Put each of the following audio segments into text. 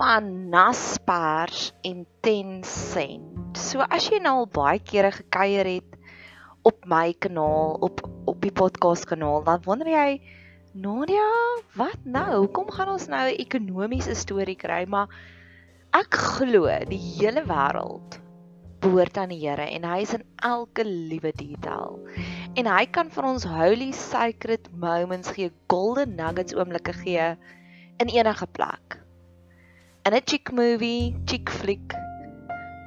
van Naspers en Tencent. So as jy nou al baie kere gekuier het op my kanaal, op op die podcast kanaal, dan wonder jy Nadia, wat nou? Hoekom gaan ons nou 'n ekonomiese storie kry? Maar ek glo die hele wêreld behoort aan die Here en hy is in elke liewe detail. En hy kan vir ons holy sacred moments gee, golden nuggets oomblikke gee in enige plek. In 'n chick movie, chick flick,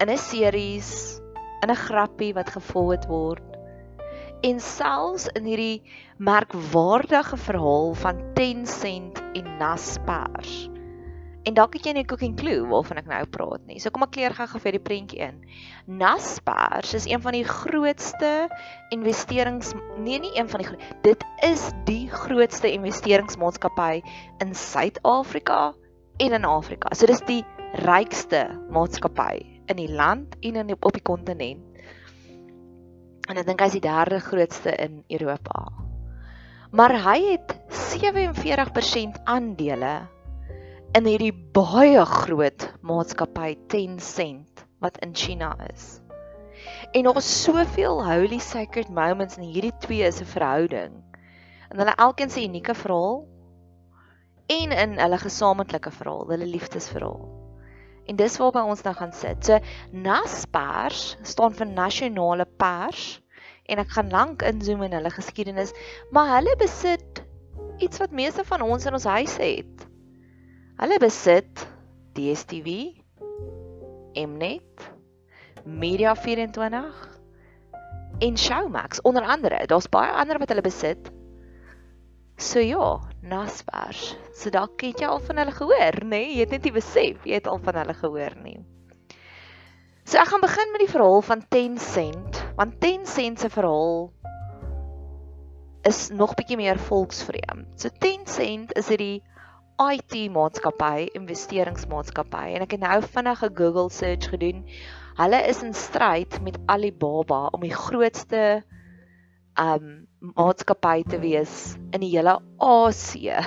in 'n series, in 'n grappie wat gevolg word. En selfs in hierdie merkwaardige verhaal van Tencent en Naspers. En dalk het jy net 'n cooking clue waarvan ek nou praat nie. So kom ek kleer gou-gou vir die prentjie in. Naspers is een van die grootste investerings nee nie een van die dit is die grootste investeringsmaatskappy in Suid-Afrika en in Afrika. So dis die rykste maatskappy in die land en in op die kontinent. En ek dink hy is die derde grootste in Europa. Maar hy het 47% aandele in hierdie baie groot maatskappy Tencent wat in China is. En daar is soveel holy sacred moments in hierdie twee se verhouding. En hulle elkeen se unieke verhaal en in hulle gesamentlike verhaal, hulle liefdesverhaal. En dis waarby ons nou gaan sit. So Naspers staan vir nasionale pers en ek gaan lank inzoom in hulle geskiedenis, maar hulle besit iets wat meeste van ons in ons huise het. Hulle besit DStv, Mnet, Media 24 en Showmax onder andere. Daar's baie ander wat hulle besit. So ja, Naspers. So dalk het jy al van hulle gehoor, nê? Nee? Jy het net nie besef jy het al van hulle gehoor nie. So ek gaan begin met die verhaal van Tencent, want Tencent se verhaal is nog bietjie meer volksvreemd. So Tencent is hierdie IT maatskappy, investeringsmaatskappy en ek het nou vinnig 'n Google search gedoen. Hulle is in stryd met Alibaba om die grootste um maatskappy te wees in die hele Asië.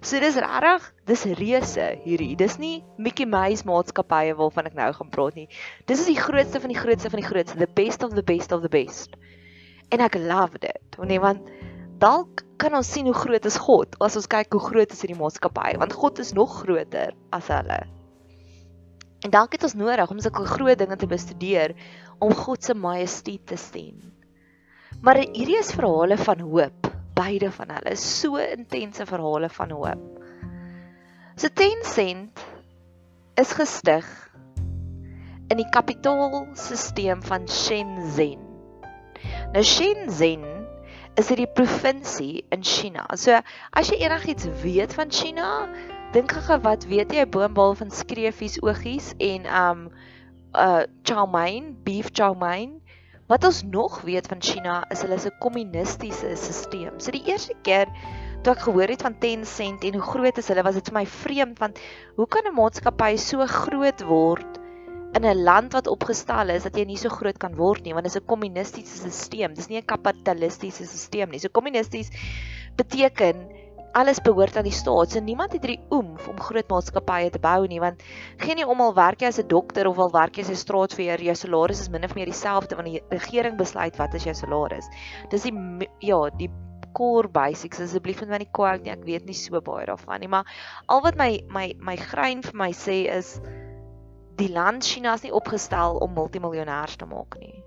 So dis regtig, dis reuse hierdie. Dis nie Mickey Mouse maatskappye waarvan ek nou gaan praat nie. Dis is die grootste van die grootste van die grootste, the best of the best of the best. En ek love dit. Nee, want dalk kan ons sien hoe groot is God as ons kyk hoe groot is hierdie maatskappy want God is nog groter as hulle. En dalk het ons nodig om sulke groot dinge te bestudeer om God se majesteit te sien. Maar hierdie is verhale van hoop, beide van hulle so intense verhale van hoop. So Tencent is gestig in die kapitaalstelsel van Shenzhen. Nou Shenzhen is dit die provinsie in China. So as jy enigiets weet van China, dink gou wat weet jy boombal van skreefies oogies en um uh chow mein, beef chow mein. Wat ons nog weet van China is hulle 'n kommunistiese stelsel. So die eerste keer toe ek gehoor het van Tencent en hoe groot is hulle, was dit vir my vreemd want hoe kan 'n maatskappy so groot word in 'n land wat opgestel is dat jy nie so groot kan word nie want dit is 'n kommunistiese stelsel. Dis nie 'n kapitalistiese stelsel nie. So kommunisties beteken alles behoort aan die staat. So niemand het hierdie oomf om groot maatskappye te bou nie want geen nie om al werk jy as 'n dokter of al werk jy as 'n straatveer, jou salaris is min of meer dieselfde want die regering besluit wat is jou salaris. Dis die ja, die core basics asseblief met my nie quote nie. Ek weet nie so baie daarvan nie, maar al wat my my my grein vir my sê is die land China is nie opgestel om multimiljonêers te maak nie.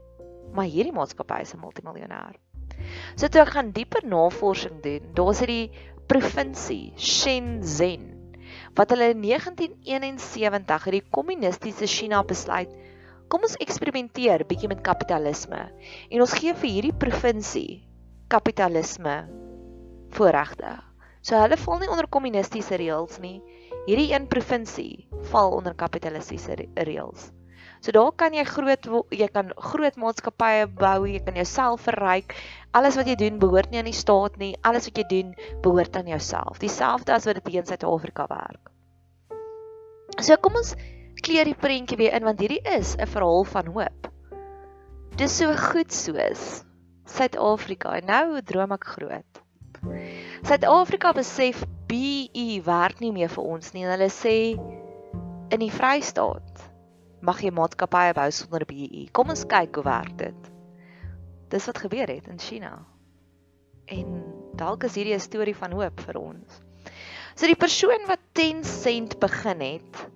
Maar hierdie maatskappy is 'n multimiljonêr. So toe ek gaan dieper navorsing doen, daar's hierdie provinsie Shenzhen wat hulle in 1971 hierdie kommunistiese China besluit kom ons eksperimenteer bietjie met kapitalisme en ons gee vir hierdie provinsie kapitalisme voorregte. So hulle val nie onder kommunistiese reëls nie hierdie een provinsie val onder kapitalistiese reëls. So daar kan jy groot jy kan groot maatskappye bou, jy kan jouself verryk. Alles wat jy doen behoort nie aan die staat nie. Alles wat jy doen behoort aan jouself. Dieselfde as wat dit in Suid-Afrika werk. So kom ons kleer die prentjie weer in want hierdie is 'n verhaal van hoop. Dis so goed soos Suid-Afrika. Nou droom ek groot. Suid-Afrika besef BE werk nie meer vir ons nie. Hulle sê in die Vrystaat mag jy maatskappye bou sonder BEE. Kom ons kyk hoe werk dit. Dis wat gebeur het in China. En dalk is hierdie 'n storie van hoop vir ons. So die persoon wat 10 sent begin het,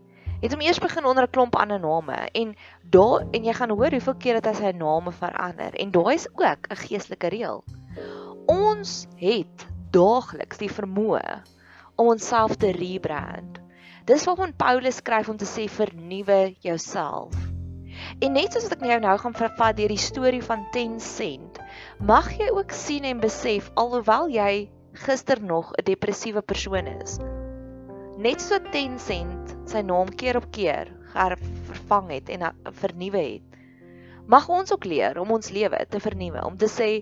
het hom eers begin onder 'n klomp ander name en daar en jy gaan hoor hoeveel keer dit hy sy name verander en daai is ook 'n geestelike reël. Ons het daagliks die vermoë om onsself te rebrand. Dis waarvan Paulus skryf om te sê vernuwe jouself. En net soos ek nou nou gaan vervat deur die storie van 10 sent, mag jy ook sien en besef alhoewel jy gister nog 'n depressiewe persoon is. Net so 10 sent sy naam keer op keer vervang het en vernuwe het. Mag ons ook leer om ons lewe te vernuwe, om te sê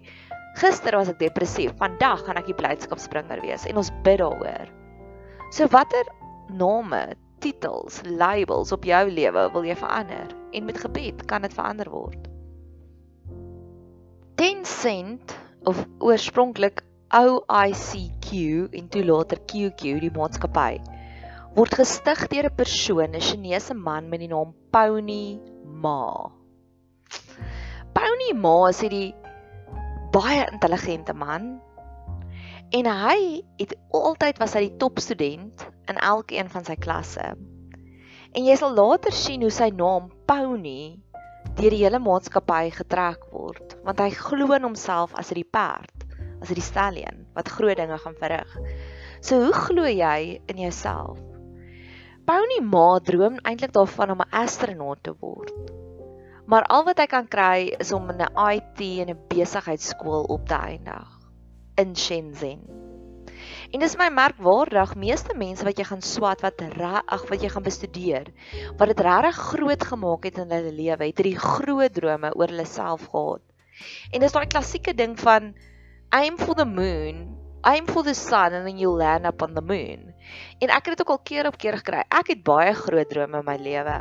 gister was ek depressief, vandag gaan ek die blydskapsbringer wees en ons bid daaroor. So watter name, titels, labels op jou lewe wil jy verander? En met gebed kan dit verander word. 10 sent of oorspronklik OICQ en toe later QQ die maatskappy word gestig deur 'n persoon, 'n Chinese man met die naam Pony Ma. Pony Ma is hierdie baie intelligente man en hy het altyd was hy die topstudent in elkeen van sy klasse. En jy sal later sien hoe sy naam Pony deur die hele maatskappy getrek word, want hy glo in homself as 'n perd, as 'n stallion wat groot dinge gaan verrig. So hoe glo jy in jouself? Pony Ma droom eintlik daarvan om 'n astronaut te word. Maar al wat hy kan kry is om in 'n IT en 'n besigheidskool op te eindig in Shenzhen. En dis my merkwaardig, meeste mense wat jy gaan swat wat ag wat jy gaan bestudeer, wat dit regtig groot gemaak het in hulle lewe, het hierdie groot drome oor hulle self gehad. En dis daai klassieke ding van aim for the moon, aim for the sun and then you'll land up on the moon. En ek het dit ook al keer op keer gekry. Ek het baie groot drome in my lewe.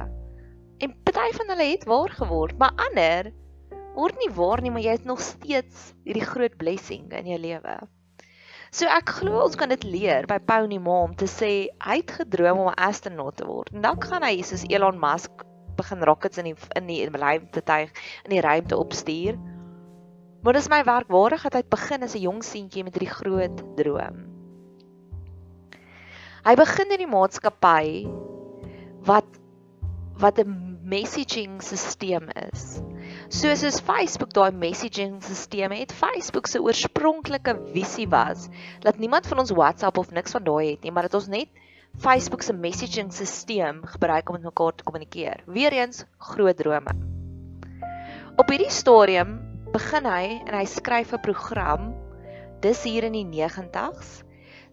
En party van hulle het waar geword, maar ander word nie waar nie, maar jy het nog steeds hierdie groot blessing in jou lewe. So ek glo ons kan dit leer by Pony Mom te sê hy het gedroom om 'n astronaut te word. En dan gaan hy soos Elon Musk begin rockets in die in die ruimte tuig in die ruimte opstuur. Maar dis my werkwaardig dat hy begin as 'n jong seentjie met hierdie groot droom. Hy begin in die maatskappy wat wat 'n messaging stelsel is. Soos as Facebook daai messaging stelsel het, Facebook se oorspronklike visie was dat niemand van ons WhatsApp of niks van daai het nie, maar dat ons net Facebook se messaging stelsel gebruik om met mekaar te kommunikeer. Weereens groot drome. Op hierdie stadium begin hy en hy skryf 'n program dis hier in die 90s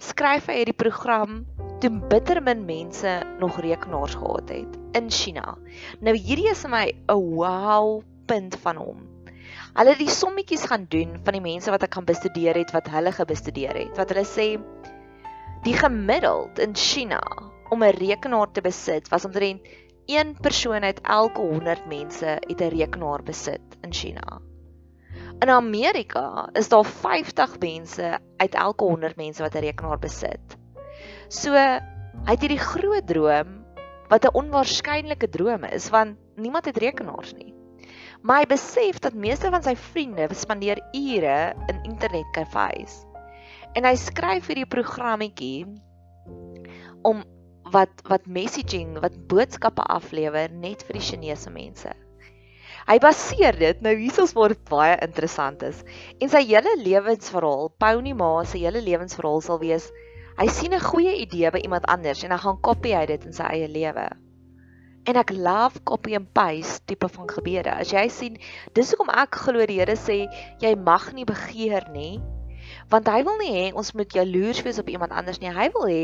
skryf hy hierdie program toe bitter min mense nog rekenaars gehad het in China. Nou hierdie is my 'n wow punt van hom. Hulle het die sommetjies gaan doen van die mense wat ek gaan bestudeer het wat hulle gebestudeer het. Wat hulle sê die gemiddeld in China om 'n rekenaar te besit was omtrent een persoon uit elke 100 mense het 'n rekenaar besit in China. In Amerika is daar 50 mense uit elke 100 mense wat 'n rekenaar besit. So hy het hierdie groot droom wat 'n onwaarskynlike droom is want niemand het rekenaars nie. Maar hy besef dat meeste van sy vriende spandeer ure in internetkafees. En hy skryf hierdie programmetjie om wat wat messaging, wat boodskappe aflewer net vir die Chinese mense. Hy baseer dit nou hiersoos waar dit baie interessant is. En sy hele lewensverhaal, Pony Ma se hele lewensverhaal sal wees hy sien 'n goeie idee by iemand anders en hy gaan kopie hy dit in sy eie lewe. En ek love copy and paste tipe van gebede. As jy sien, dis hoekom ek glo die Here sê jy mag nie begeer nie, want hy wil nie hê ons moet jaloers wees op iemand anders nie. Hy wil hê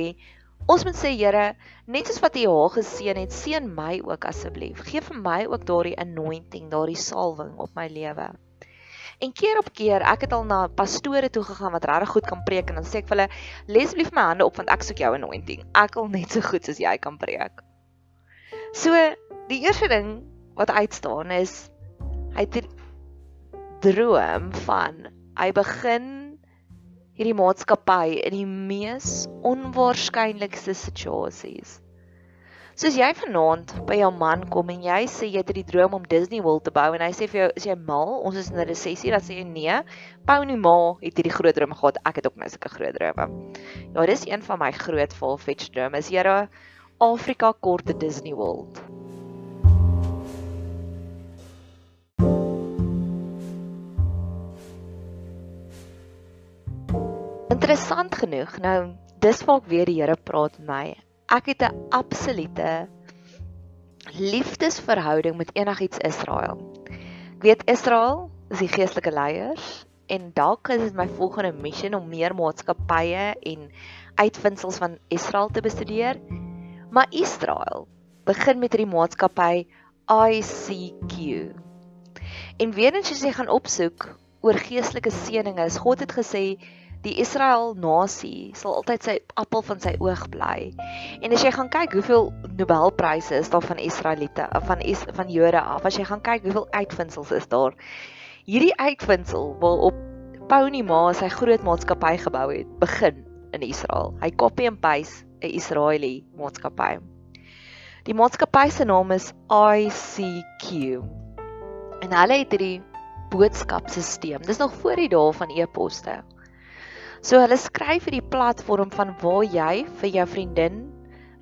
Ons moet sê Here, net soos wat U haar geseën het, seën my ook asseblief. Geef vir my ook daardie anointing, daardie salwing op my lewe. En keer op keer, ek het al na pastore toe gegaan wat regtig goed kan preek en dan sê ek vir hulle, "Les asseblief my hande op want ek soek jou anointing. Ek wil net so goed soos jy kan preek." So, die eerste ding wat uitstaan is hy het droom van hy begin hierdie maatskappy in die mees onwaarskynlikste situasies. Soos jy vanaand by jou man kom en jy sê jy het die droom om Disney World te bou en hy sê vir jou is jy mal? Ons is in 'n resessie, dan sê jy nee. Pony Ma het hierdie groot drome gehad. Ek het ook nou sulke groot drome. Ja, dis een van my groot far-fetched drome. Is jy Afrika korte Disney World? Interessant genoeg. Nou, dis waar ek weer die Here praat met my ek het 'n absolute liefdesverhouding met enigiets Israel. Ek weet Israel is die geestelike leiers en dalk is dit my volgende missie om meer maatskappye en uitvindsels van Israel te bestudeer. Maar Israel begin met hierdie maatskappy ICQ. En weer eens as jy gaan opsoek oor geestelike seënings, God het gesê die Israel nasie sal altyd sy appel van sy oog bly. En as jy gaan kyk hoeveel Nobelpryse is daar van Israeliete van is, van Jode af, as jy gaan kyk hoeveel uitvindsels is daar. Hierdie uitvindsel wil op Pony Ma sy groot maatskappy gebou het, begin in Israel. Hy copy and paste 'n Israeli maatskappy. Die maatskappy se naam is ICQ. En hulle het hierdie boodskapstelsel. Dis nog voor die dae van e-poste. So hulle skryf vir die platform van waar jy vir jou vriendin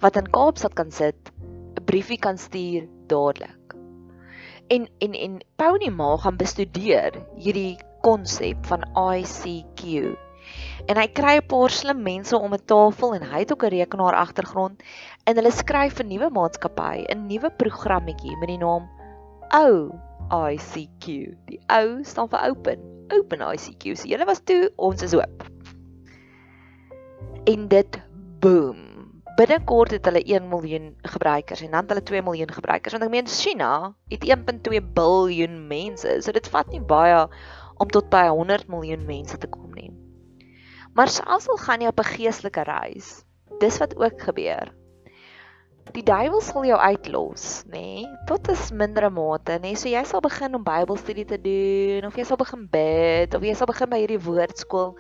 wat in Kaapstad kan sit, 'n briefie kan stuur dadelik. En en en Pony Ma gaan bestudeer hierdie konsep van ICQ. En hy kry 'n paar slim mense om 'n tafel en hy het ook 'n rekenaar agtergrond en hulle skryf 'n nuwe maatskappy, 'n nuwe programmetjie met die naam O ICQ. Die O staan vir open. Open ICQ. So julle was toe, ons is oop en dit boom. Binnekort het hulle 1 miljoen gebruikers en dan hulle 2 miljoen gebruikers. Want ek meen China het 1.2 biljoen mense. So dit vat nie baie om tot by 100 miljoen mense te kom nie. Maar selfs al gaan jy op 'n geestelike reis, dis wat ook gebeur. Die duiwel sal jou uitlos, nê? Nee? Tot 'n mindere mate, nê? Nee? So jy sal begin om Bybelstudie te doen of jy sal begin bid of jy sal begin by hierdie woordskool.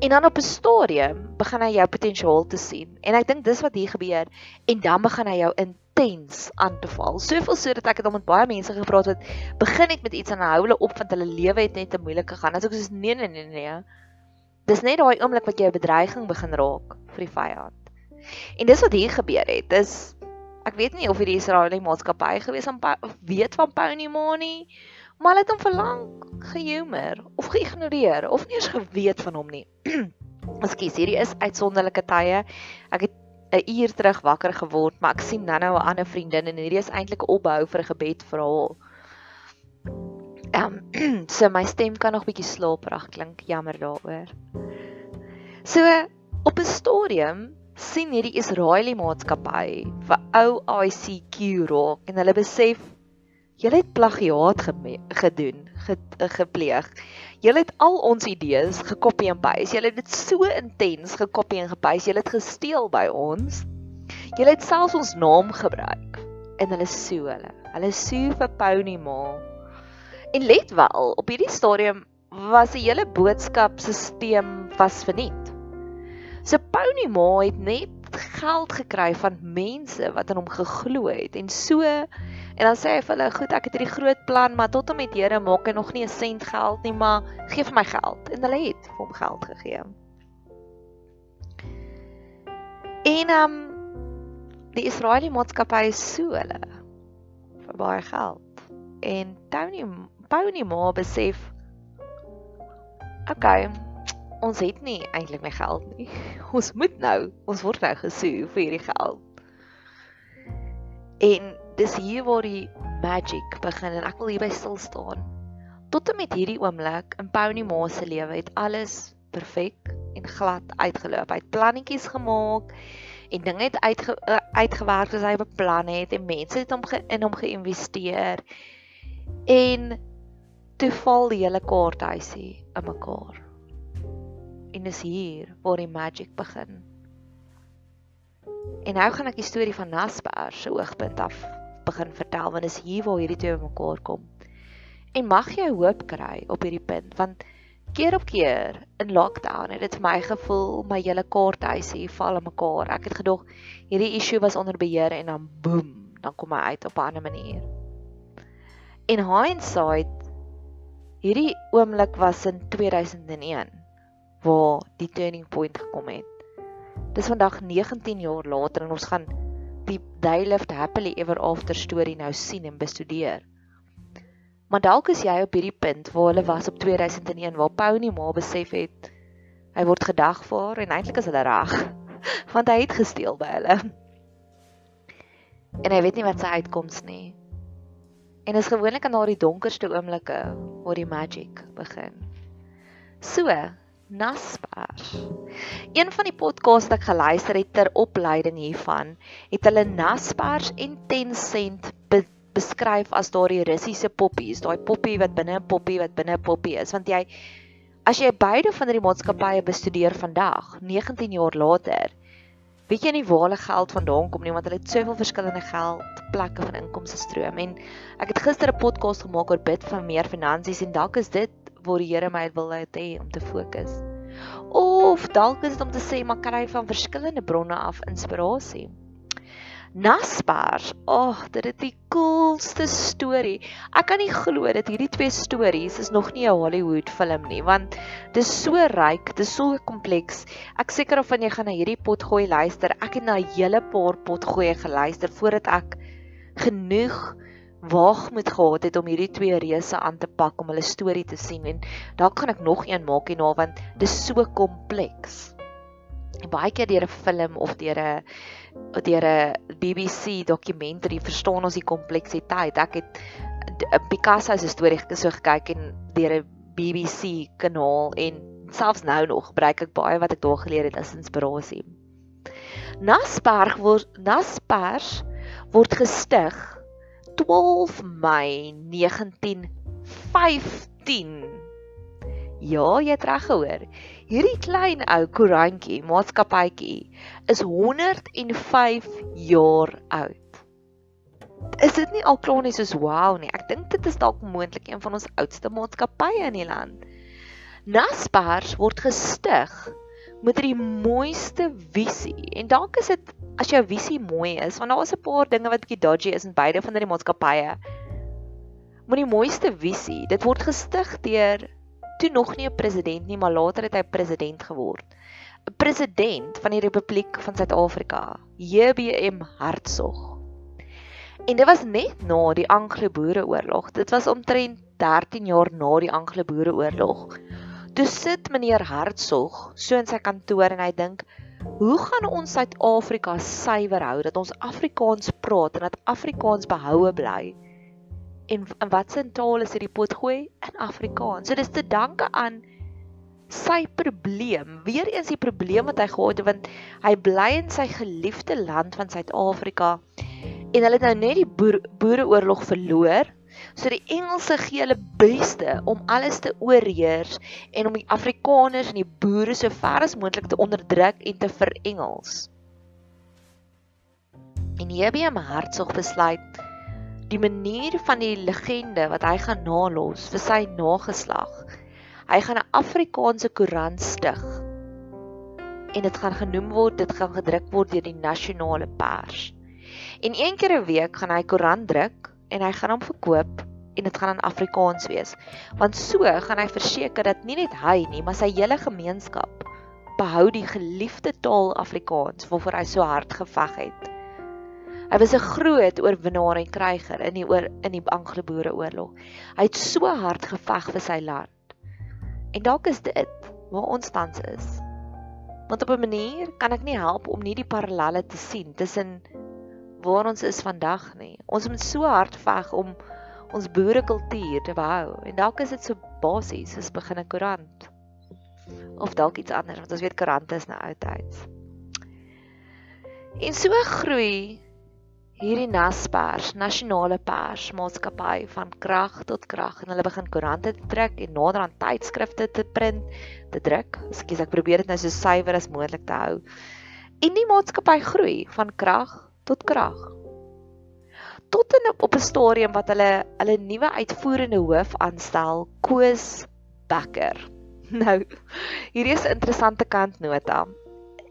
En dan op 'n stadium begin hy jou potensiaal te sien. En ek dink dis wat hier gebeur en dan begin hy jou intens aan te val. Soveel so dat ek het al met baie mense gepraat wat begin het met iets en hou hulle op want hulle lewe het net te moeilik gegaan. As ek sê nee nee nee nee. Dis net daai oomblik wat jy 'n bedreiging begin raak vir die vyand. En dis wat hier gebeur het. Dis ek weet nie of hierdie Israeliese maatskappy gewees aan weet van Pony Money, maar hulle het hom verlang gehumour of geïgnoreer of nie eens geweet van hom nie. Ekskuus, hierdie is uitsonderlike tye. Ek het 'n uur terug wakker geword, maar ek sien nou-nou 'n ander vriendin en hierdie is eintlik 'n opbou vir 'n gebed vir haar. Ehm um, so my stem kan nog bietjie slaperig klink, jammer daaroor. So op 'n stadium sien hierdie Israeliese maatskappy vir OICQ raak en hulle besef julle het plagiaat gedoen, ge gepleeg. Julle het al ons idees gekopie en paste. Julle het dit so intens gekopie en gepaste. Julle het gesteel by ons. Julle het selfs ons naam gebruik en hulle sue hulle. Hulle sue vir Pony Ma. En let wel, op hierdie stadium was die hele boodskapstelsel was verniet. So Pony Ma het net geld gekry van mense wat aan hom geglo het en so en dan sê hy vir hulle goed ek het hierdie groot plan maar tot en met Here maak hy nog nie 'n sent geld nie maar gee vir my geld en hulle het vir hom geld gegee. En um die Israeliese maatskappy so hulle vir baie geld en Tony Pony Ma besef okay ons het nie eintlik my geld nie. Ons moet nou, ons word nou gesoe vir hierdie geld. En dis hier waar die magic begin en ek wil hier by stil staan. Tot en met hierdie oomblik in Pony Ma se lewe het alles perfek en glad uitgeloop. Hy het plannetjies gemaak en dinge het uitge, uh, uitgewerk soos hy beplan het en mense het hom ge, in hom geïnvesteer. En toe val die hele kaarthuisie in mekaar en dis hier waar die magic begin. En nou gaan ek die storie van Nasper se oogpunt af begin vertel want dis hier waar hierdie twee mekaar kom. En mag jy hoop kry op hierdie punt want keer op keer in lockdown het dit vir my gevoel my hele kaarthuisie val in mekaar. Ek het gedog hierdie issue was onder beheer en dan boem, dan kom hy uit op 'n ander manier. In hindsight hierdie oomblik was in 2001 waar die turning point gekom het. Dis vandag 19 jaar later en ons gaan die They Lived Happily Ever After storie nou sien en bestudeer. Maar dalk is jy op hierdie punt waar hulle was op 2001 waar Pau nie maar besef het hy word gedagvaar en eintlik is hulle reg want hy het gesteel by hulle. En hy weet nie wat sy uitkoms nie. En is gewoonlik aan daardie donkerste oomblikke waar die magic begin. So, Naspers. Een van die podcasts wat ek geluister het ter opleiding hiervan, het hulle Naspers en Tencent beskryf as daardie Russiese poppies, daai poppie wat binne 'n poppie wat binne 'n poppie is, want jy as jy beide van hierdie maatskappye bestudeer vandag, 19 jaar later, weet jy nie waar hulle geld vandaan kom nie, want hulle het soveel verskillende geld plekke van inkomste stroom en ek het gister 'n podcast gemaak oor bid van meer finansies en dalk is dit waar die Here my wil hê om te fokus. Of dalk is dit om te sê maar kry van verskillende bronne af inspirasie. Naspers. Ag, oh, dit is die coolste storie. Ek kan nie glo dat hierdie twee stories is nog nie 'n Hollywood film nie, want dit is so ryk, dit is so kompleks. Ek seker of van jy gaan na hierdie potgooi luister. Ek het na 'n hele paar potgooi geluister voordat ek genoeg waag moet gehad het om hierdie twee reuse aan te pak om hulle storie te sien en dalk gaan ek nog een maak hierna want dit is so kompleks. Baie keer deur 'n film of deur 'n deur 'n BBC dokumentary verstaan ons die kompleksiteit. Ek het Picasso se storie so gekyk en deur 'n BBC kanaal en selfs nou nog gebruik ek baie wat ek daar geleer het as inspirasie. Nasberg word Naspers word gestig 12 Mei 1915. Ja, jy het reg gehoor. Hierdie klein ou koerantjie, maatskappytjie, is 105 jaar oud. Is dit nie al klaar nie soos wow nie? Ek dink dit is dalk moontlik een van ons oudste maatskappye in die land. Naspers word gestig met die mooiste visie. En dalk is dit as jou visie mooi is, want daar is 'n paar dinge wat bietjie dodgy is in beide van die maatskappye. Moet die mooiste visie. Dit word gestig deur toe nog nie 'n president nie, maar later het hy president geword. 'n President van die Republiek van Suid-Afrika, JBM Hertzog. En dit was net na die Anglo-Boereoorlog. Dit was omtrent 13 jaar na die Anglo-Boereoorlog. Toe sit meneer Hertzog so in sy kantoor en hy dink, "Hoe gaan ons Suid-Afrika suiwer hou dat ons Afrikaans praat en dat Afrikaans behoue bly?" En in watter taal is hierdie pot gooi in Afrikaans. So dis te danke aan sy probleem. Weereens die probleem wat hy gehad het want hy bly in sy geliefde land van Suid-Afrika en hulle het nou net die boer, boereoorlog verloor. So die Engelse gee hulle beste om alles te oorheers en om die Afrikaners en die boere so ver as moontlik te onderdruk en te verengels. En JBM Hartsog besluit die manier van die legende wat hy gaan nalos vir sy nageslag. Hy gaan 'n Afrikaanse koerant stig. En dit gaan genoem word, dit gaan gedruk word deur die nasionale pers. En een keer 'n week gaan hy koerant druk en hy gaan hom verkoop en dit gaan in Afrikaans wees. Want so gaan hy verseker dat nie net hy nie, maar sy hele gemeenskap behou die geliefde taal Afrikaans waarvoor hy so hard geveg het. Hy was 'n groot oorwinnaar en kryger in die oor in die Anglo-Boereoorlog. Hy het so hard geveg vir sy land. En dalk is dit waar ons tans is. Want op 'n manier kan ek nie help om nie die parallelle te sien tussen waar ons is vandag nie. Ons moet so hard veg om ons boerekultuur te behou. En dalk is dit so basies soos begin 'n koerant. Of dalk iets anders, want ons weet koerante is nou oudtyds. En so groei hierdie Naspers, nasionale pers maatskappy van krag tot krag en hulle begin koerante te druk en nader aan tydskrifte te print, te druk. Ekskuus, ek probeer dit nou so suiwer as moontlik te hou. En die maatskappy groei van krag tot krag. Tot in op 'n stadium wat hulle hulle nuwe uitvoerende hoof aanstel, Koos Becker. Nou, hierdie is 'n interessante kantnota.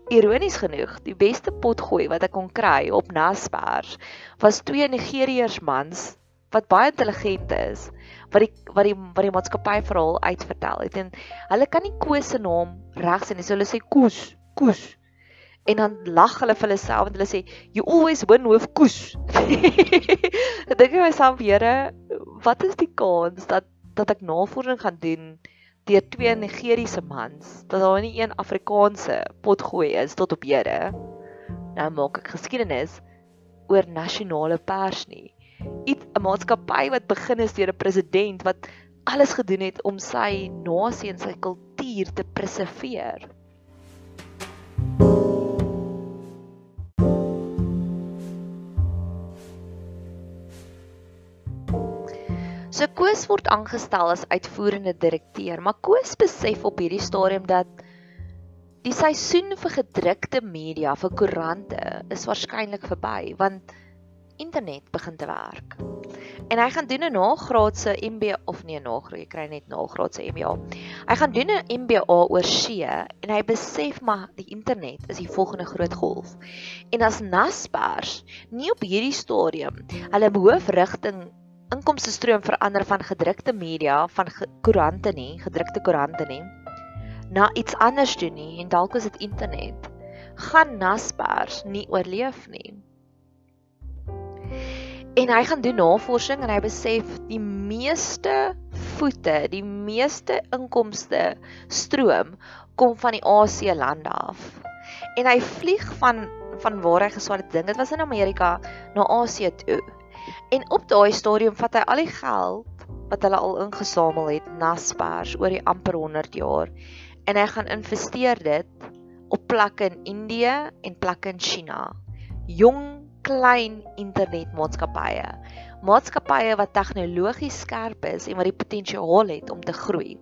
Ironies genoeg, die beste potgooi wat ek kon kry op Naspers was twee Nigeriërs mans wat baie intelligent is wat die wat die wat die maatskappy verhaal uitvertel het. En hulle kan nie Koos se naam reg sê nie so hulle sê Koos Koos. En dan lag hulle vir hulle self en hulle sê you always win with Koos. Ek dink myself Here wat is die kans dat dat ek navorsing gaan doen deur twee Nigeriese mans dat daar nie een Afrikaanse potgooi is tot op hede nou maak ek geskiedenis oor nasionale pers nie iets 'n maatskappy wat begin is deur 'n president wat alles gedoen het om sy nasie en sy kultuur te preserveer. So Koos word aangestel as uitvoerende direkteur, maar Koos besef op hierdie stadium dat die seisoen vir gedrukte media, vir koerante, is waarskynlik verby want internet begin te werk. En hy gaan doen 'n nagraadse MBA of nee, nagraad, jy kry net nagraadse MBA. Hy gaan doen 'n MBA oor see en hy besef maar die internet is die volgende groot golf. En as Naspers nie op hierdie stadium hulle hoofrigting inkomste stroom verander van gedrukte media van koerante nie, gedrukte koerante nie, na iets anders doen nie en dalk is dit internet, gaan Naspers nie oorleef nie. En hy gaan doen navorsing en hy besef die meeste voete, die meeste inkomste stroom kom van die Asië lande af. En hy vlieg van van waar hy geswaar het ding, dit was in Amerika na Asië toe. En op daai stadium vat hy al die geld wat hulle al ingesamel het, Naspers oor die amper 100 jaar en hy gaan investeer dit op plekke in Indië en plekke in China. Jong klein internetmaatskappye. Maatskappye wat tegnologies skerp is en wat die potensiaal het om te groei.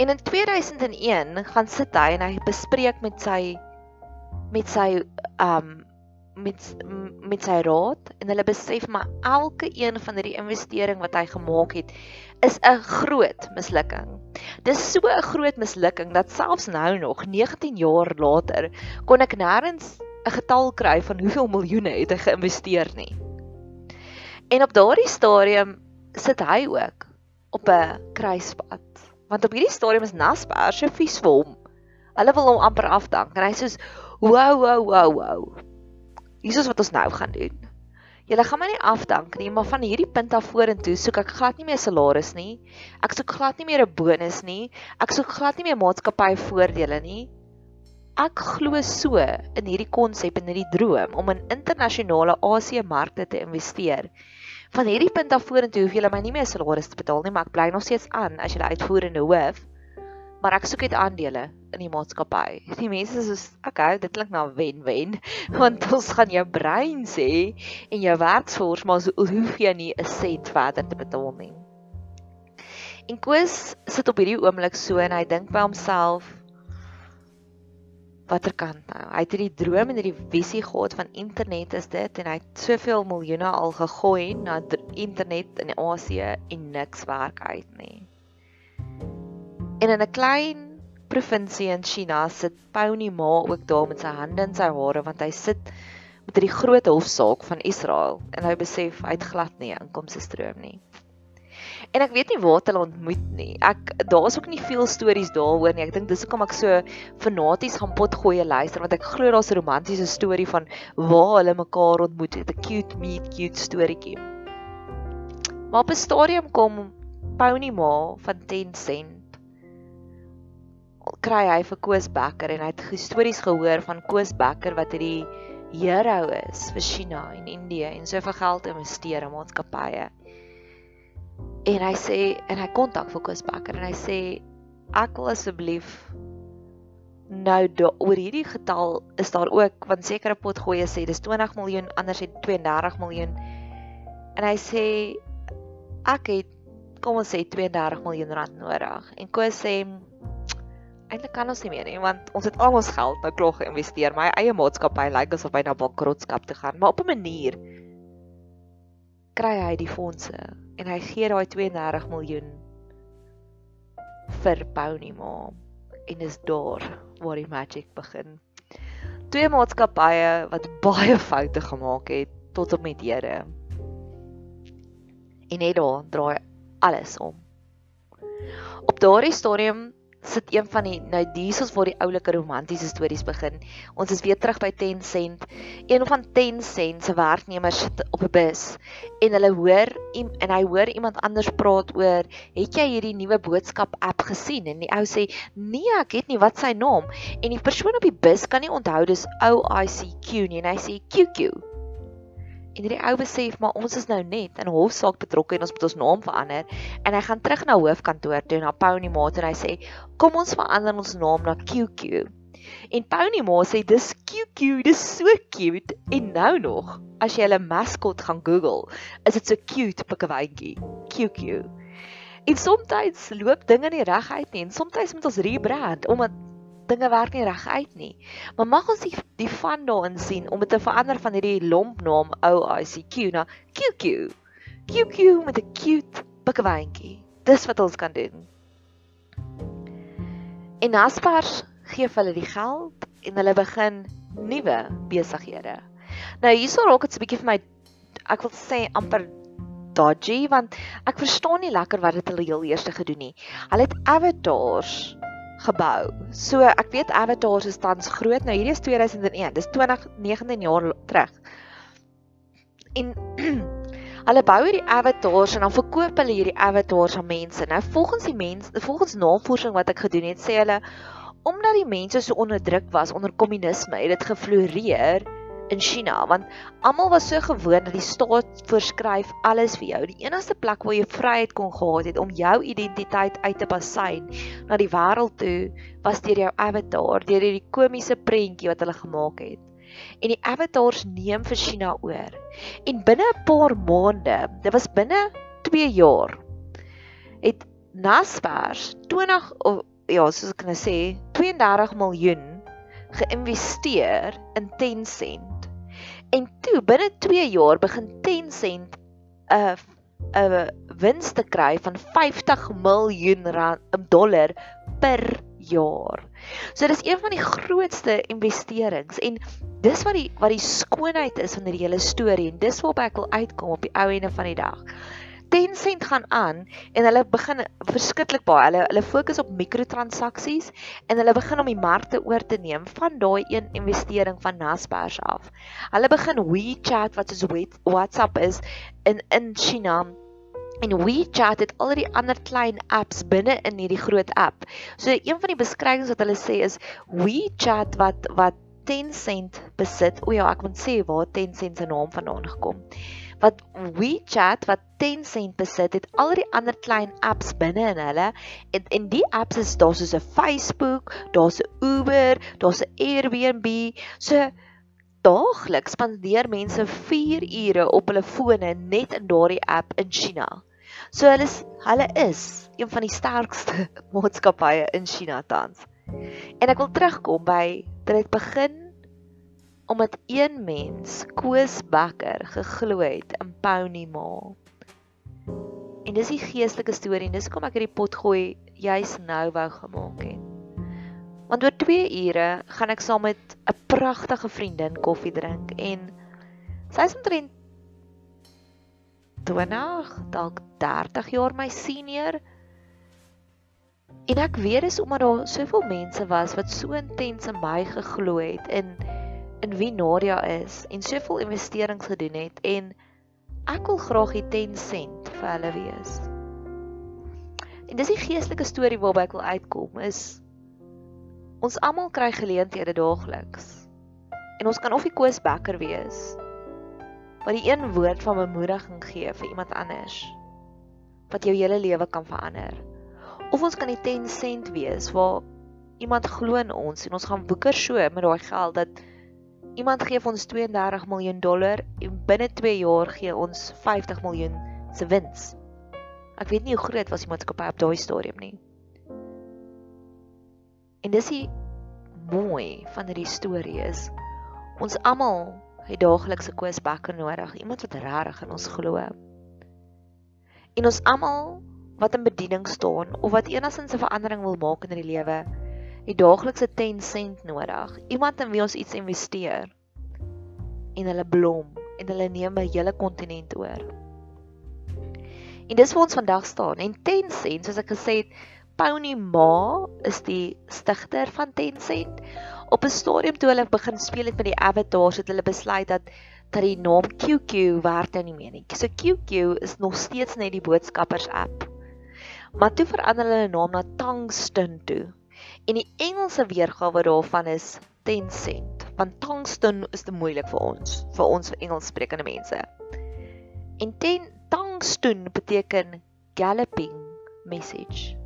En in 2001 gaan sit hy en hy bespreek met sy met sy um met met sy raad en hulle besef maar elke een van hierdie investering wat hy gemaak het is 'n groot mislukking. Dis so 'n groot mislukking dat selfs nou nog 19 jaar later kon ek nêrens 'n getal kry van hoeveel miljoene het hy geïnvesteer nie. En op daardie stadium sit hy ook op 'n kruispunt. Want op hierdie stadium is Naspers so vies vir hom. Hulle wil hom amper afdank en hy sê: "Wow, wow, wow, wow. Hier is wat ons nou gaan doen. Julle gaan my nie afdank nie, maar van hierdie punt af vorentoe soek ek glad nie meer salaris nie. Ek soek glad nie meer 'n bonus nie. Ek soek glad nie meer maatskappy voordele nie ek glo so in hierdie konsep en hierdie droom om in internasionale Asië markte te investeer. Van hierdie punt af vorentoe hoef julle my nie meer salaris te betaal nie, maar ek bly nog steeds aan as julle uitvoerende hoof. Maar ek soek net aandele in die maatskappy. Die mense sê, "Okay, dit klink na wen-wen, want ons gaan jou brein sê en jou werksfors, maar so hoef jy nie 'n sent verder te betaal nie." En Koos sit op hierdie oomblik so en hy dink by homself, watter kant nou? Hy het hierdie droom en hierdie visie gehad van internet is dit en hy het soveel miljoene al gegooi na internet in Asië en niks werk uit nie. En in 'n klein provinsie in China sit Pony Ma ook daar met sy hande in sy hare want hy sit met hierdie groot hofsaak van Israel en hy besef hy het glad nie inkomste stroom nie. En ek weet nie waar hulle ontmoet nie. Ek daar's ook nie veel stories daaroor nie. Ek dink dis hoekom ek so fanaties gaan potgooi luister want ek glo daar's 'n romantiese storie van waar hulle mekaar ontmoet het, 'n cute meet cute storieetjie. Maar op 'n stadium kom Pony Ma van 10 cent kry hy vir Koos Becker en hy het stories gehoor van Koos Becker wat hierdie hero is vir China en Indië en soveel geld investeer in maatskappye. En hy sê en hy kontak vir Koos Bakker en hy sê ek wil asseblief nou oor hierdie getal is daar ook want sekere potgoeie sê dis 20 miljoen anders het 32 miljoen en hy sê ek het kom ons sê 32 miljoen rand nodig en Koos sê eintlik kan ons nie meer nie want ons het al ons geld nou klaar geïnvesteer my eie maatskappy lyk asof hy na bankrotskap te gaan maar op 'n manier kry hy die fondse en hy gee daai 32 miljoen vir Pony Ma. En dis daar waar die magic begin. Twee maatskappye wat baie foute gemaak het tot op met hede. En net daar draai alles om. Op daardie stadium sit een van die nou diesels waar die oulike romantiese stories begin. Ons is weer terug by 10 sent. Een van 10 sent se werknemers sit op 'n bus en hulle hoor en hy hoor iemand anders praat oor, "Het jy hierdie nuwe boodskap app gesien?" En die ou sê, "Nee, ek het nie, wat sy naam?" En die persoon op die bus kan nie onthou dis OICQ nie en hy sê QQ. En hierdie ou besef maar ons is nou net in 'n hofsaak betrokke en ons moet ons naam verander en hy gaan terug na hoofkantoor toe na Pony Ma en hy sê kom ons verander ons naam na QQ. En Pony Ma sê dis QQ, dis so cute en nou nog as jy hulle mascot gaan Google, is dit so cute pikkewyntjie. QQ. En soms loop dinge nie reguit nie en soms moet ons rebrand omdat dinge werk nie reg uit nie. Maar mag ons die die van daarin sien om dit te verander van hierdie lompnaam OICQ na QQ. QQ met 'n cute pikkewyntjie. Dis wat ons kan doen. En Naspers gee hulle die geld en hulle begin nuwe besighede. Nou hierso raak dit 'n bietjie vir my ek wil sê amper dodgy want ek verstaan nie lekker wat dit hulle heel eers gedoen nie. Hulle het avatars gebou. So ek weet Avatar se tans groot. Nou hierdie is 2001. Dis 20 19 jaar terug. En hulle bou hierdie avatars en dan verkoop hulle hierdie avatars aan mense. Nou volgens die mense, volgens navorsing wat ek gedoen het, sê hulle omdat die mense so onderdruk was onder kommunisme, het dit gefloreer in China want almal was so gewoond dat die staat voorskryf alles vir jou. Die enigste plek waar jy vryheid kon gehad het om jou identiteit uit te basyn na die wêreld toe was deur jou avatar, deur hierdie komiese prentjie wat hulle gemaak het. En die avatars neem vir China oor. En binne 'n paar maande, dit was binne 2 jaar, het Naspers 20 of ja, soos ek kan sê, 32 miljoen geïnvesteer in Tencent En toe binne 2 jaar begin Tencent 'n uh, 'n uh, wins te kry van 50 miljoen rand um, dollar per jaar. So dis een van die grootste investerings en dis wat die wat die skoonheid is van hierdie hele storie en dis waarop ek wil uitkom op die ou ene van die dag. Tencent gaan aan en hulle begin verskriklik baie. Hulle hulle fokus op mikrotransaksies en hulle begin om die markte oor te neem van daai een investering van Naspers af. Hulle begin WeChat wat soos WhatsApp is in in China en WeChat het al die ander klein apps binne in hierdie groot app. So een van die beskrywings wat hulle sê is WeChat wat wat Tencent besit. O ja, ek moet sê waar Tencent se naam vandaan gekom het wat WeChat wat Tencent besit het al die ander klein apps binne in hulle en en die apps is daar soos 'n Facebook, daar's 'n Uber, daar's 'n Airbnb. So daagliks spandeer mense 4 ure op hulle fone net in daardie app in China. So hulle is hulle is een van die sterkste maatskappye in China tans. En ek wil terugkom by dit het begin omdat een mens Koos Becker geglo het in Pony Ma. En dis die geestelike storie en dis kom ek hierdie pot gooi juis nou wou gemaak het. Want oor 2 ure gaan ek saam met 'n pragtige vriendin koffie drink en sy is omtrent 20 dalk 30 jaar my senior. En ek weet dis omdat daar soveel mense was wat so intens in my geglo het en in wie Nadia is en soveel investerings gedoen het en ek wil graag die 10 sent vir hulle wees. En dis die geestelike storie waarby ek wil uitkom is ons almal kry geleenthede daagliks. En ons kan of die Koos Becker wees wat die een woord van bemoediging gee vir iemand anders wat jou hele lewe kan verander. Of ons kan die 10 sent wees waar iemand glo in ons en ons gaan woeker so met daai geld dat Iemand gee ons 32 miljoen dollar en binne 2 jaar gee ons 50 miljoen se wins. Ek weet nie hoe groot was die maatskappy op daai stadium nie. En dis die mooi van hierdie storie is ons almal het daaglikse koosbakke nodig, iemand wat regtig in ons glo. En ons almal wat in bediening staan of wat enigstens 'n verandering wil maak in die lewe, het daaglikse 10 sent nodig. Iemand in wie ons iets investeer en hulle blom en hulle neem 'n hele kontinent oor. En dis waar ons vandag staan. En Tencent, soos ek gesê het, Pony Ma is die stigter van Tencent. Op 'n stadium toe hulle begin speel het met die avatars, het hulle besluit dat dat die naam QQ werk nou nie meer nie. So QQ is nog steeds net die boodskappers app. Maar toe verander hulle hulle naam na Tungsten toe. En die Engelse weergawe daarvan is Tencent want tungsten is te moeilik vir ons, vir ons Engels sprekende mense. En ten tungsten beteken galloping message.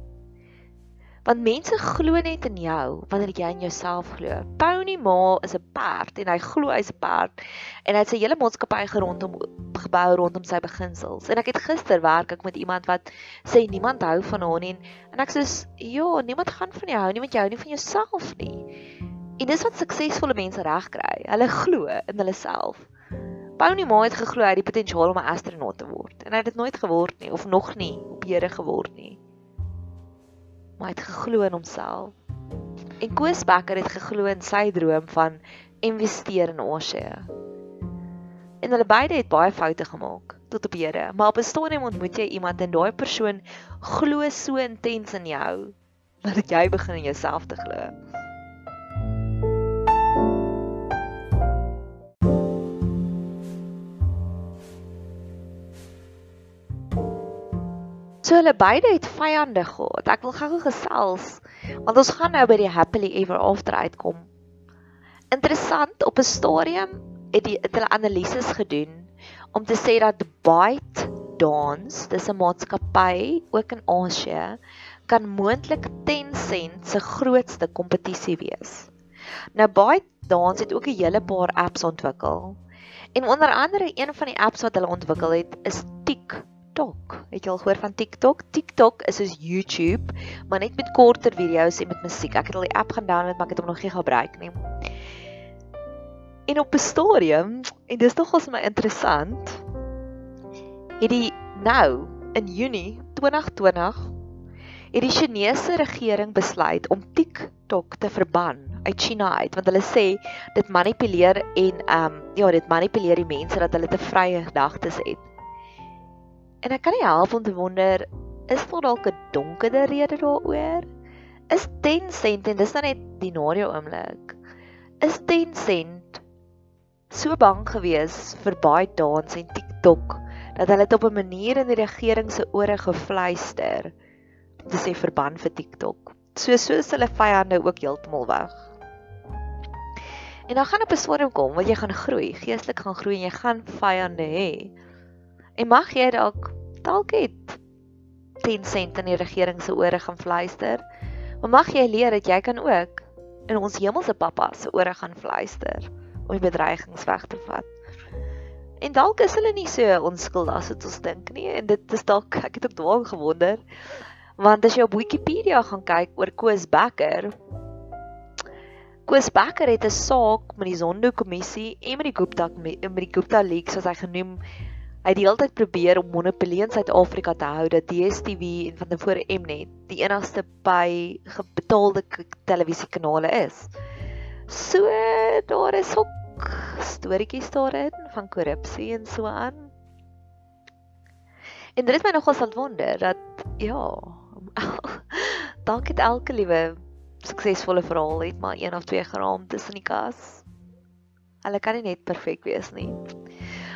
Want mense glo net in jou wanneer jy in jouself glo. Pony Ma is 'n perd en hy glo hy's 'n perd en hy het sy hele maatskappy rondom gebou rondom sy beginsels. En ek het gister werk ek met iemand wat sê niemand hou van hom en en ek sê ja, niemand gaan van jou hou nie want jy hou nie van jouself nie. En dis wat suksesvolle mense regkry. Hulle glo in hulle self. Pony Ma het geglo hy het die potensiaal om 'n astronaut te word en hy het dit nooit geword nie of nog nie op Here geword nie. Maar hy het geglo in homself. En Koos Becker het geglo in sy droom van investeer in Oshie. En hulle beide het baie foute gemaak tot op Here, maar op 'n stadium ontmoet jy iemand en daai persoon glo so intens in jou dat jy begin in jouself te glo. So hulle beide het vyande gehad. Ek wil gou-gou gesels want ons gaan nou by die happily ever after uitkom. Interessant op 'n stadium het die het hulle analises gedoen om te sê dat Byte Dance, dis 'n maatskappy ook in Asië, kan moontlik Tencent se grootste kompetisie wees. Nou Byte Dance het ook 'n hele paar apps ontwikkel. En onder andere een van die apps wat hulle ontwikkel het, is TikTok. TikTok. Het jy al gehoor van TikTok? TikTok is soos YouTube, maar net met korter video's en met musiek. Ek het al die app gaan download, maar ek het hom nog nie gebruik nie. En op 'n stadium, en dis nogals my interessant, het die nou in Junie 2020 het die Chinese regering besluit om TikTok te verban uit China uit want hulle sê dit manipuleer en ehm um, ja, dit manipuleer die mense dat hulle te vrye gedagtes het. En ek kan nie help om te wonder, is daar dalk 'n donkerder rede daaroor? Is 10 sent en dis nou net die Nario oomblik. Is 10 sent so bang gewees vir baie dans en TikTok dat hulle dit op 'n manier in die regering se ore gefluister om te sê verban vir TikTok. So so is hulle vyande ook heeltemal weg. En dan gaan op 'n swarm kom, want jy gaan groei, geestelik gaan groei en jy gaan vyande hê. En mag jy dalk dalk het 10 sent in die regering se ore gaan fluister. Maar mag jy leer dat jy kan ook in ons hemelse pappa se ore gaan fluister om die bedreigings weg te vat. En dalk is hulle nie so onskuldig as wat ons dink nie en dit is dalk ek het ook dwaal gewonder want as jy op Wikipedia gaan kyk oor Koos Becker Koos Becker het 'n saak met die Zondo kommissie en met die Gupta met die Gupta leaks soos hy genoem Hy het die hele tyd probeer om monopolie in Suid-Afrika te hou dat DStv en van tevore Mnet die enigste by gebetaalde televisiekanale is. So daar is ook storieetjies daarin van korrupsie en so aan. En dit het my nogal sal wonder dat ja, dalk het elke liewe suksesvolle verhaal het maar een of twee geraam tussen die kas. Hulle kan nie net perfek wees nie.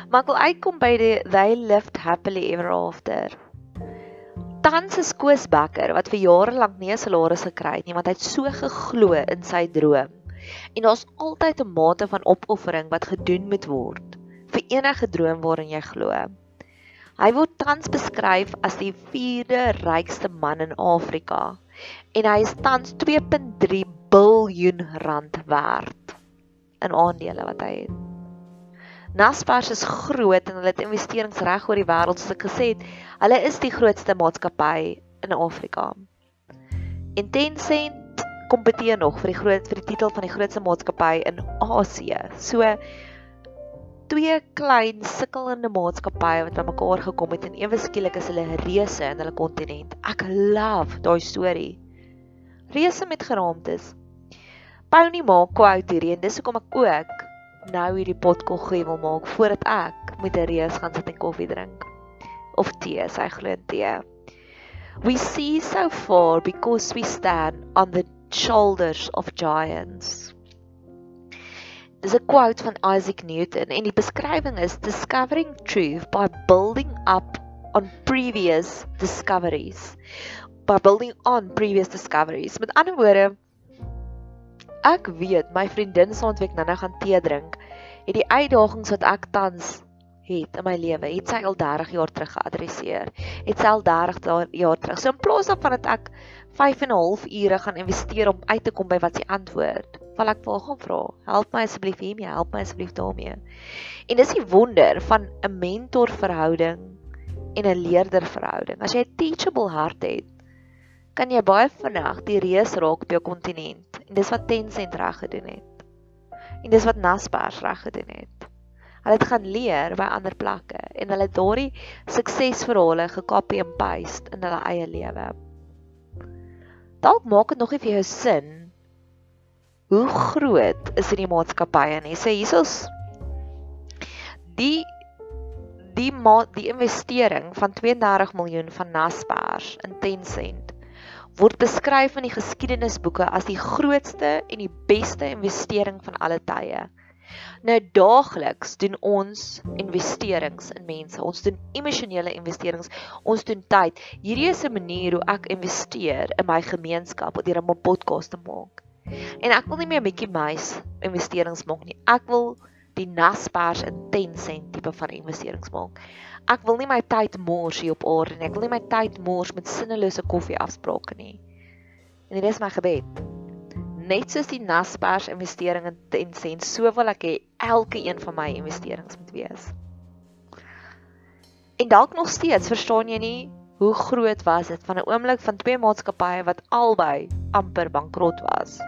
Maar ek wil uitkom by die they lived happily ever after. Tans is Koos Becker wat vir jare lank nie 'n salaris gekry het nie want hy het so geglo in sy droom. En daar's altyd 'n mate van opoffering wat gedoen moet word vir enige droom waarin jy glo. Hy word tans beskryf as die 4de rykste man in Afrika en hy is tans 2.3 biljoen rand werd in aandele wat hy het. Naspers is groot en hulle het investerings reg oor die wêreld soos ek gesê het. Hulle is die grootste maatskappy in Afrika. En Tencent kompeteer nog vir die groot vir die titel van die grootste maatskappy in Asië. So twee klein sukkelende maatskappye wat bymekaar gekom het en ewe skielik is hulle reuse in hulle kontinent. Ek love daai storie. Reuse met geraamtes. Pony maak quote hierdie en dis hoekom ek ook nou hierdie potkoffie wil maak voordat ek met 'n reus gaan sit en koffie drink of tee, sy glo tee. We see so far because we stand on the shoulders of giants. Dis 'n quote van Isaac Newton en die beskrywing is discovering truth by building up on previous discoveries. By building on previous discoveries. Met ander woorde ek weet my vriendin saandweek nou nou gaan tee drink, het die uitdagings wat ek tans het in my lewe, het sy al 30 jaar terug geadresseer. Het sy al 30 jaar terug. So in plaas daarvan dat ek 5 en 'n half ure gaan investeer om uit te kom by wat sy antwoord, wil ek vir haar gaan vra. Help my asseblief hiermee, help my asseblief daarmee. En dis die wonder van 'n mentorverhouding en 'n leerderverhouding. As jy 'n teachable hart het, kan jy baie vinnig die reus raak op jou kontinent. En dis wat Tencent reg gedoen het. En dis wat Naspers reg gedoen het. Hulle het gaan leer by ander plekke en hulle het daardie suksesverhale gekopie en paste in hulle eie lewe. Dalk maak dit nog nie vir jou sin hoe groot is hierdie maatskappye nie. Sê hiersoos die die ma die investering van 32 miljoen van Naspers in Tencent word beskryf in die geskiedenisboeke as die grootste en die beste investering van alle tye. Nou daagliks doen ons investerings in mense. Ons doen emosionele investerings. Ons doen tyd. Hierdie is 'n manier hoe ek investeer in my gemeenskap deur 'n podcast te maak. En ek wil nie meer bietjie muis investerings maak nie. Ek wil die Naspers in 10 sent tipe van investerings maak. Ek wil nie my tyd mors hier op aarde nie. Ek wil nie my tyd mors met sinnelose koffie afsprake nie. En dit is my gebed net soos die Naspers investering in Tencent, so wil ek hê elke een van my investerings moet wees. En dalk nog steeds verstaan jy nie hoe groot was dit van 'n oomblik van twee maatskappye wat albei amper bankrot was.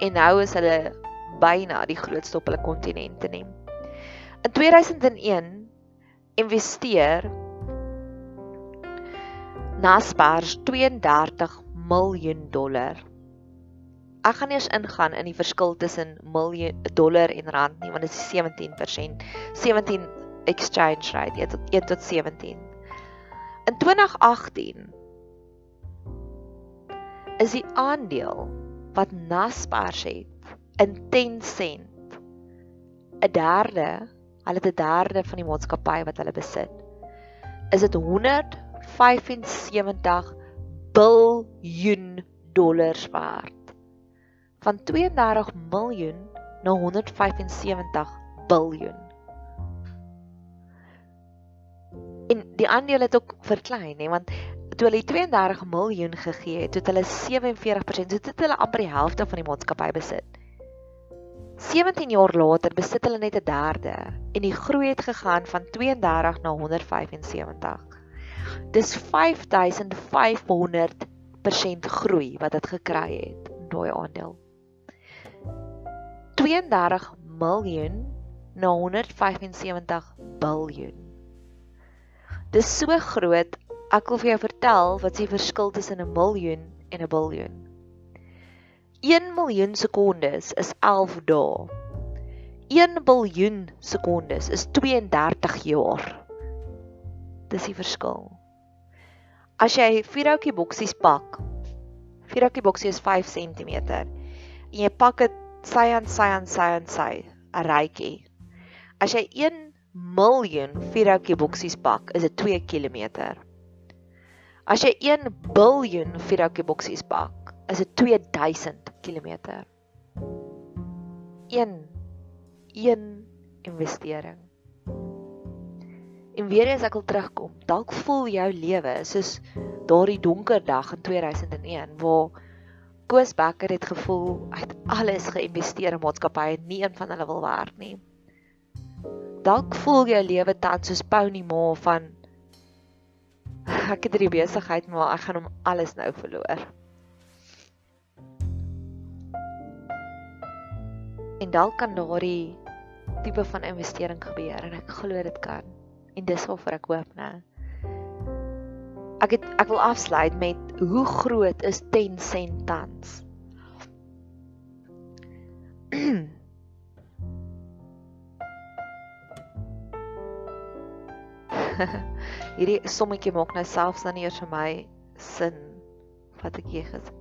En nou is hulle byna die grootste op hulle kontinente neem. In 2001 investeer Naspers 32 miljoen dollar Ek gaan eers ingaan in die verskil tussen miljoen dollar en rand nie want dit is 17%. 17 exchange rate 1 tot 1 tot 17. In 2018 is die aandeel wat Naspers het in 10 sent 'n derde, hulle het 'n derde van die maatskappy wat hulle besit. Is dit 175 biljoen dollars werd van 32 miljoen na 175 biljoen. En die aandele het ook verklein, hè, want toe hulle 32 miljoen gegee het, het hulle 47%, het hulle amper die helfte van die maatskappy besit. 17 jaar later besit hulle net 'n derde en die groei het gegaan van 32 na 175. Dis 5500% groei wat dit gekry het daai aandeel. 32 miljoen na 175 biljoen. Dis so groot. Ek wil vir jou vertel wat se verskil tussen 'n miljoen en 'n biljoen. 1 miljoen sekondes is 11 dae. 1 biljoen sekondes is 32 jaar. Dis die verskil. As jy vier houtjie boksies pak. Vier houtjie boksie is 5 cm. En jy pak dit sy en sy en sy en sy 'n rytjie. As jy 1 miljoen vierhoutjie boksies pak, is dit 2 km. As jy 1 biljoen vierhoutjie boksies pak, is dit 2000 km. 1 1 investering. En weer eens ek wil terugkom. Dalk voel jou lewe soos daardie donker dag in 2001 waar Koos Becker het gevoel hy het alles geïnvesteer in maatskappye en nie een van hulle wil werk nie. Dalk voel jou lewe tans soos Pony Ma van ek het hierdie besigheid maar ek gaan hom alles nou verloor. En dalk kan daardie tipe van investering gebeur en ek glo dit kan. En dis waarvoor ek hoop, né? Ek het ek wil afsluit met hoe groot is 10 sent tans? Hierdie sommetjie maak nou selfs dan eers vir my sin wat ek hier gesê.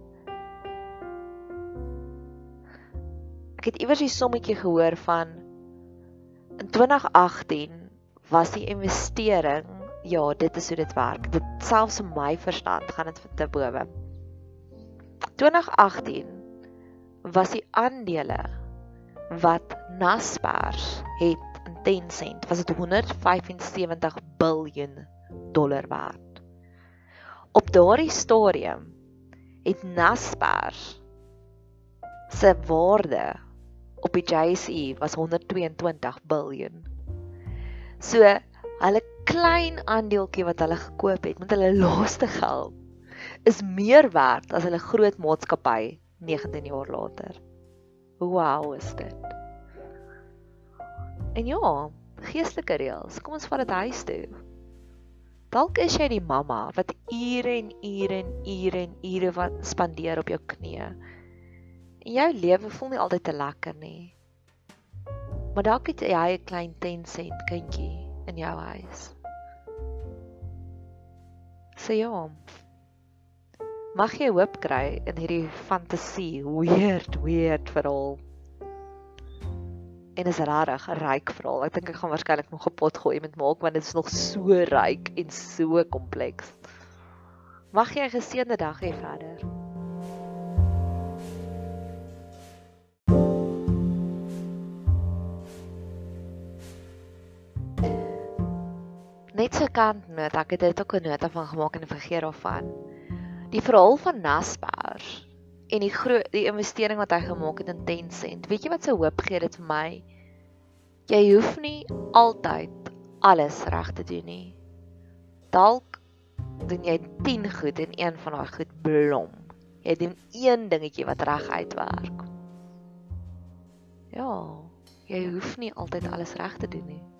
Ek het iewers die sommetjie gehoor van in 2018 was die investering, ja, dit is hoe dit werk. Dit selfs in my verstand gaan dit te bowe. 2018 was die aandele wat Naspers het in Tencent was dit 175 miljard dollar werd. Op daardie stadium het Naspers se waarde op die JSE was 122 miljard. So hulle klein aandeeltjie wat hulle gekoop het met hulle laaste geld is meer werd as hulle groot maatskappy 19 jaar later. Wow, is dit. En ja, geestelike reëls. Kom ons vat dit huis toe. Dalk is jy die mamma wat ure en ure en ure en ure wat spandeer op jou knieë. En jou lewe voel nie altyd te lekker nie. Maar dalk het jy 'n klein 10 sent kindjie in jou huis. So ja. Mag jy hoop kry in hierdie fantasie, weird, weird verhaal en is regtig 'n ryk verhaal. Ek dink ek gaan waarskynlik nog 'n pot gooi met maak want dit is nog so ryk en so kompleks. Mag jy 'n geseënde dag hê verder. Net so kant noot, ek het dit ook 'n nota van gemaak en vergeet daarvan. Die verhaal van Naspers en die groot die investering wat hy gemaak het in Tencent. Weet jy wat se hoop gee dit vir my? Jy hoef nie altyd alles reg te doen nie. Dalk doen jy 10 goed en een van daai goed blom. Jy doen een dingetjie wat reg uitwerk. Ja, jy hoef nie altyd alles reg te doen nie.